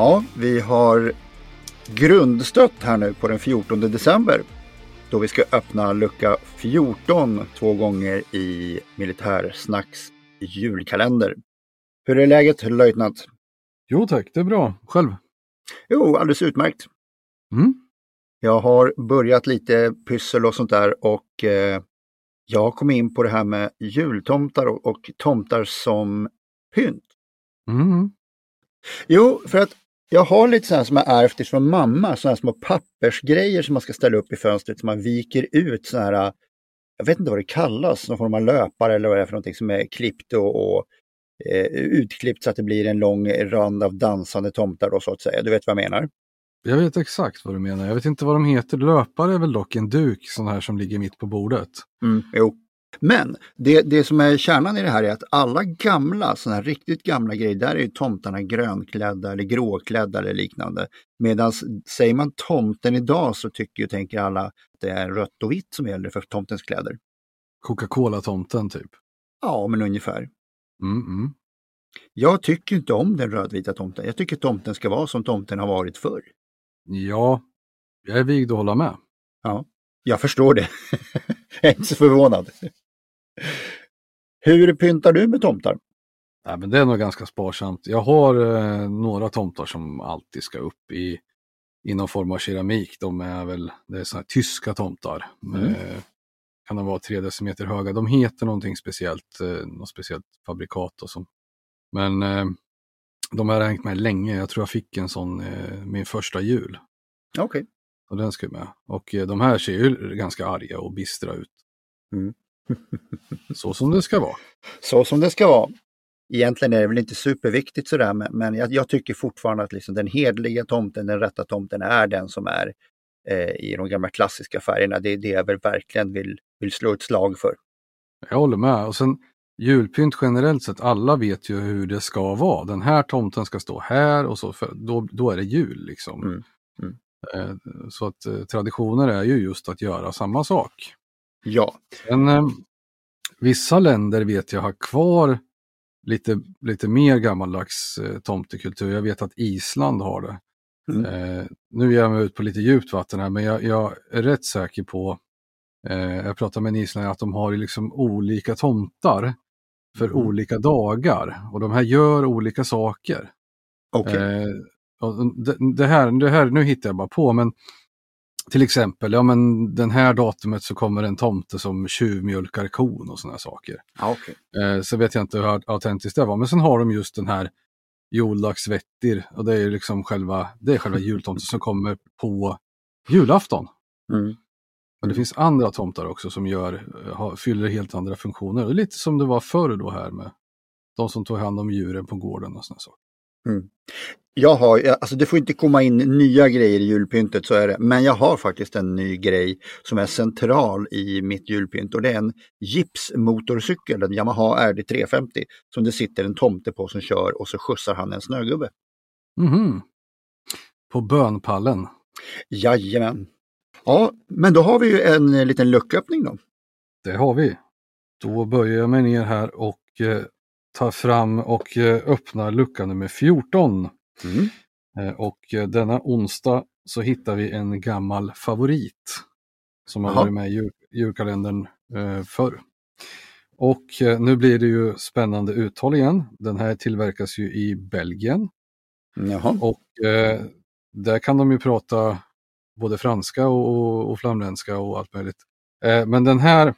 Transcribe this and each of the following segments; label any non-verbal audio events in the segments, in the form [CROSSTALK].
Ja, vi har grundstött här nu på den 14 december då vi ska öppna lucka 14 två gånger i Militärsnacks julkalender. Hur är läget löjtnant? Jo tack, det är bra. Själv? Jo, alldeles utmärkt. Mm. Jag har börjat lite pyssel och sånt där och eh, jag kommit in på det här med jultomtar och, och tomtar som pynt. Mm. Jo, för att jag har lite sådana som jag ärvt från mamma, sådana små pappersgrejer som man ska ställa upp i fönstret som man viker ut sådana här, jag vet inte vad det kallas, någon form av löpare eller vad det är för någonting som är klippt och, och eh, utklippt så att det blir en lång rand av dansande tomtar då så att säga. Du vet vad jag menar? Jag vet exakt vad du menar. Jag vet inte vad de heter. Löpare är väl dock en duk sån här som ligger mitt på bordet. Mm, jo. Men det, det som är kärnan i det här är att alla gamla, sådana här riktigt gamla grejer, där är ju tomtarna grönklädda eller gråklädda eller liknande. Medan säger man tomten idag så tycker och tänker alla att det är rött och vitt som gäller för tomtens kläder. Coca-Cola-tomten typ. Ja, men ungefär. Mm, mm. Jag tycker inte om den rödvita tomten. Jag tycker tomten ska vara som tomten har varit förr. Ja, jag är vigd att hålla med. Ja, jag förstår det. [LAUGHS] jag är inte så förvånad. Hur pyntar du med tomtar? Nej, men det är nog ganska sparsamt. Jag har eh, några tomtar som alltid ska upp i, i någon form av keramik. De är väl det är såna tyska tomtar. Mm. Eh, kan de vara tre decimeter höga. De heter någonting speciellt, eh, något speciellt fabrikat. Och så. Men eh, de har hängt med länge. Jag tror jag fick en sån eh, min första jul. Okej. Och den ska med. Och eh, de här ser ju ganska arga och bistra ut. Mm. Så som det ska vara. Så som det ska vara. Egentligen är det väl inte superviktigt sådär, men, men jag, jag tycker fortfarande att liksom den hedliga tomten, den rätta tomten, är den som är eh, i de gamla klassiska färgerna. Det är det jag väl verkligen vill, vill slå ett slag för. Jag håller med. Och sen julpynt generellt sett, alla vet ju hur det ska vara. Den här tomten ska stå här och så, för då, då är det jul liksom. Mm, mm. Eh, Så att eh, traditioner är ju just att göra samma sak. Ja, Men eh, vissa länder vet jag har kvar lite, lite mer gammaldags eh, tomtekultur. Jag vet att Island har det. Mm. Eh, nu ger jag mig ut på lite djupt vatten här, men jag, jag är rätt säker på, eh, jag pratade med en islänning, att de har liksom olika tomtar för Mm. olika dagar. Och de här gör olika saker. okej. Eh, det, det, här, det här, nu hittar jag bara på, men till exempel, ja men den här datumet så kommer en tomte som tjuvmjölkar kon och sådana saker. Ja, okej. Eh, så vet jag inte hur autentiskt det var, men sen har de just den här Joldagsvettir och det är liksom själva, det är själva [LAUGHS] jultomten som kommer på julafton. Mm. Men det finns andra tomtar också som gör, eh, fyller helt andra funktioner. Lite som det var förr då här med de som tog hand om djuren på gården och sådana saker. Jag har, alltså det får inte komma in nya grejer i julpyntet, så är det. Men jag har faktiskt en ny grej som är central i mitt julpynt och det är en gipsmotorcykel, en Yamaha RD 350, som det sitter en tomte på som kör och så skjutsar han en snögubbe. Mhm. På bönpallen. Jajamän. Ja, men då har vi ju en eh, liten lucköppning då. Det har vi. Då böjer jag mig ner här och eh, tar fram och eh, öppnar lucka nummer 14. Mm. Eh, och eh, denna onsdag så hittar vi en gammal favorit som har Jaha. varit med i jul, julkalendern eh, förr. Och nu blir det ju spännande uttal igen. Den här tillverkas ju i Belgien Jaha. och eh, där kan de ju prata både franska och, och, och flamländska och allt möjligt. Eh, men den här,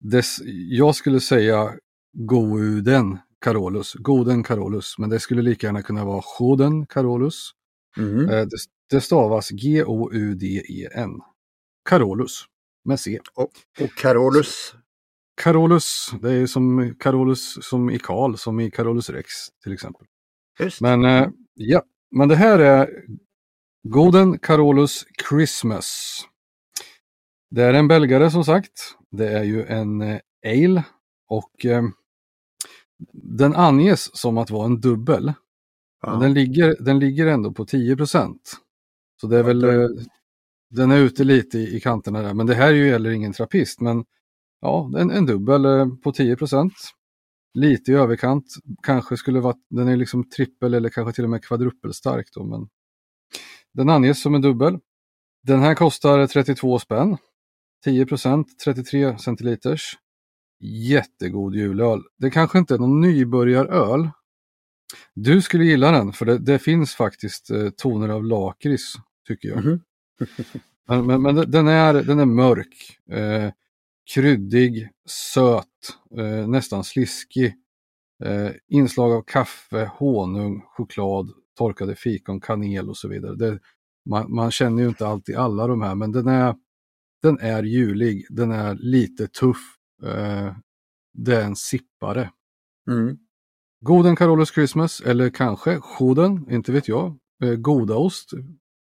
dess, jag skulle säga Gouden Carolus, Goden Carolus, men det skulle lika gärna kunna vara Goden Carolus. Mm. Eh, det, det stavas G-O-U-D-E-N. Carolus. med C. Och, och Carolus? Carolus, det är som Carolus som i Karl, som i Carolus Rex till exempel. Just. Men eh, ja, men det här är Golden Carolus Christmas. Det är en belgare som sagt. Det är ju en eh, ale och den anges som att vara en dubbel. Ja. Men den ligger, den ligger ändå på 10% Så det är väl, eh, den är ute lite i, i kanterna där. Men det här är ju heller ingen trappist. Men ja, en, en dubbel eh, på 10% Lite i överkant. Kanske skulle vara, den är liksom trippel eller kanske till och med kvadruppelstark då. Men den anges som en dubbel. Den här kostar 32 spänn. 10% 33 centiliters. Jättegod julöl. Det kanske inte är någon nybörjaröl. Du skulle gilla den för det, det finns faktiskt eh, toner av lakrits tycker jag. Mhm. [LAUGHS] Men, men, men den, är, den är mörk, eh, kryddig, söt, eh, nästan sliskig. Eh, inslag av kaffe, honung, choklad, torkade fikon, kanel och så vidare. Det, man, man känner ju inte alltid alla de här men den är, den är julig, den är lite tuff. Eh, det är en sippare. Mm. Goden Carolus Christmas eller kanske Goden, inte vet jag. Eh, Godaost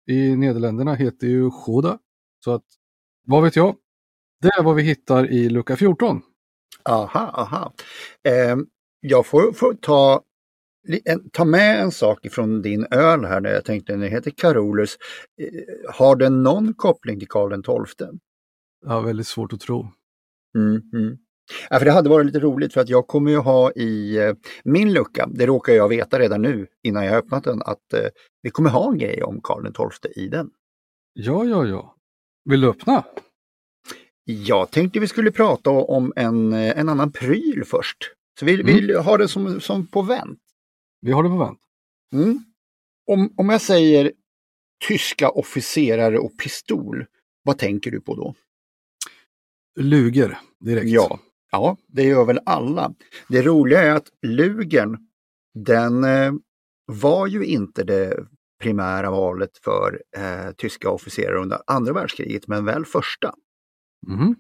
i Nederländerna heter ju Goda. Så att, vad vet jag? Det är vad vi hittar i lucka 14. Aha, aha. Eh, jag får, får ta, ta med en sak ifrån din öl här när jag tänkte den heter Carolus. Eh, har den någon koppling till Karl XII? Ja, väldigt svårt att tro. Mm, mm. Ja, för det hade varit lite roligt för att jag kommer ju ha i eh, min lucka, det råkar jag veta redan nu innan jag öppnat den, att eh, vi kommer ha en grej om Karl XII i den. Ja, ja, ja. Vill du öppna? Jag tänkte vi skulle prata om en, eh, en annan pryl först. Så vi, Mm. vi har det som, som på vänt. Vi har det på vänt. Mm. Om, om jag säger tyska officerare och pistol, vad tänker du på då? Luger direkt. Ja, ja, det gör väl alla. Det roliga är att Lugern, den eh, var ju inte det primära valet för eh, tyska officerare under andra världskriget, men väl första. Mhm.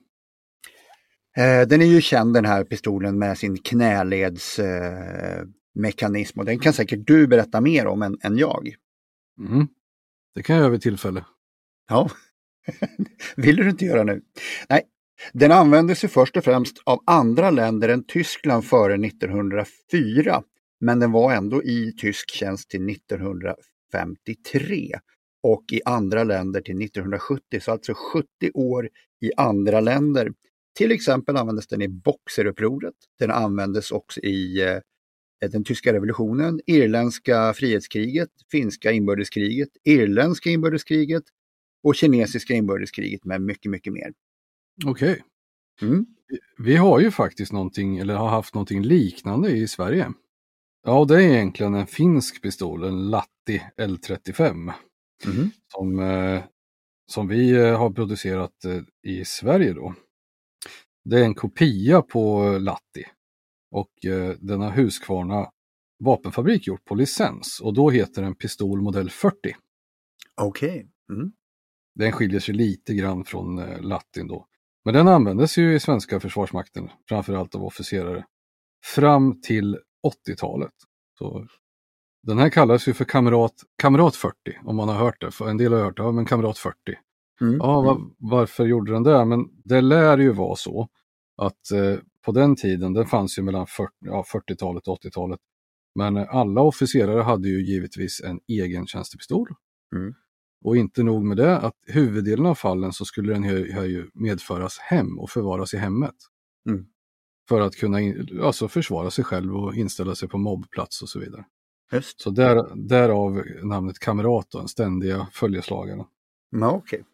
Eh, den är ju känd den här pistolen med sin knäledsmekanism eh, och den kan säkert du berätta mer om än, än jag. Mhm. Det kan jag göra vid tillfälle. Ja, [LAUGHS] vill du inte göra nu? Nej, den användes ju först och främst av andra länder än Tyskland före 1904. Men den var ändå i tysk tjänst till 1953 och i andra länder till 1970, så alltså 70 år i andra länder. Till exempel användes den i Boxerupproret. Den användes också i eh, den tyska revolutionen, irländska frihetskriget, finska inbördeskriget, irländska inbördeskriget och kinesiska inbördeskriget med mycket, mycket mer. Okej. Mm. Vi har ju faktiskt någonting, eller har haft någonting liknande i Sverige. Ja, det är egentligen en finsk pistol, en Latti L35. Mhm. som, eh, som vi eh, har producerat eh, i Sverige då. Det är en kopia på Latti och den har Husqvarna vapenfabrik gjort på licens och då heter den pistol modell 40. Okej. Mm. Den skiljer sig lite grann från Lattin då. Men den användes ju i svenska försvarsmakten, framförallt av officerare, fram till 80-talet. Så den här kallas ju för kamrat, kamrat 40, om man har hört det. För en del har hört det, ja men kamrat 40. Mm. Ja, va, varför gjorde den det? Men det lär ju vara så att eh, på den tiden, den fanns ju mellan 40, ja, 40-talet och 80-talet. Men alla officerare hade ju givetvis en egen tjänstepistol. Mm. Och inte nog med det, att huvuddelen av fallen så skulle den här, ju medföras hem och förvaras i hemmet. Mm. För att kunna in, alltså försvara sig själv och inställa sig på mobbplats och så vidare. Just. Så där, därav namnet kamrat, den ständiga följeslagaren. Ja, okej.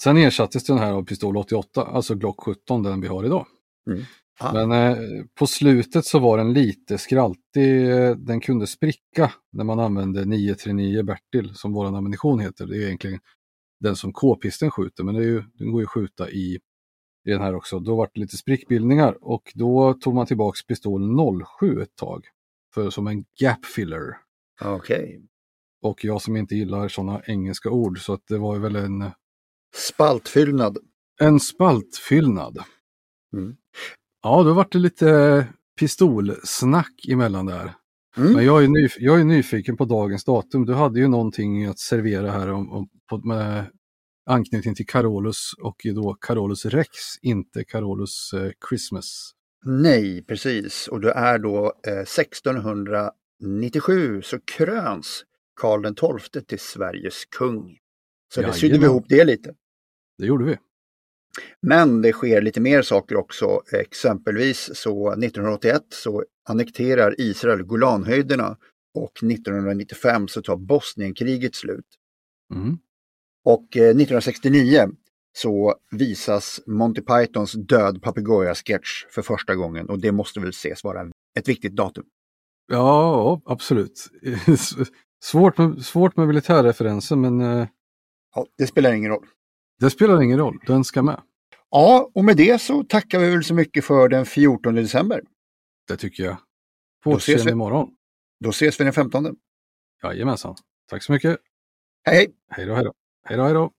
Sen ersattes den här av pistol 88, alltså Glock 17, den vi har idag. Mm. Ah. Men eh, på slutet så var den lite skraltig, den kunde spricka när man använde 939 Bertil som våran ammunition heter. Det är egentligen den som k-pisten skjuter, men ju, den går ju att skjuta i, i den här också. Då var det lite sprickbildningar och då tog man tillbaks pistol 07 ett tag för, som en gap filler. Okej. Och jag som inte gillar sådana engelska ord så att det var ju väl en Spaltfyllnad. En spaltfyllnad. Mm. Ja, då vart det lite pistolsnack emellan där. Mm. Men jag är, nyf- jag är nyfiken på dagens datum. Du hade ju någonting att servera här om, om, på, med anknytning till Carolus och då Carolus Rex, inte Carolus eh, Christmas. Nej, precis. Och det är då eh, 1697 så kröns Karl XII till Sveriges kung. Så det sydde vi ihop det lite. Det gjorde vi. Men det sker lite mer saker också. Exempelvis så 1981 så annekterar Israel Golanhöjderna och 1995 så tar Bosnienkriget slut. Mm. Och eh, 1969 så visas Monty Pythons Död papegoja-sketch för första gången och det måste väl ses vara ett viktigt datum. Ja, absolut. [LAUGHS] svårt, med, svårt med militärreferenser men eh, Ja, det spelar ingen roll. Det spelar ingen roll. Den ska med. Ja, och med det så tackar vi väl så mycket för den 14 december. Det tycker jag. På Då ses vi. imorgon. Då ses vi den 15. Jajamensan. Tack så mycket. Hej hej! Hej då, hej då. Hej då, hej då.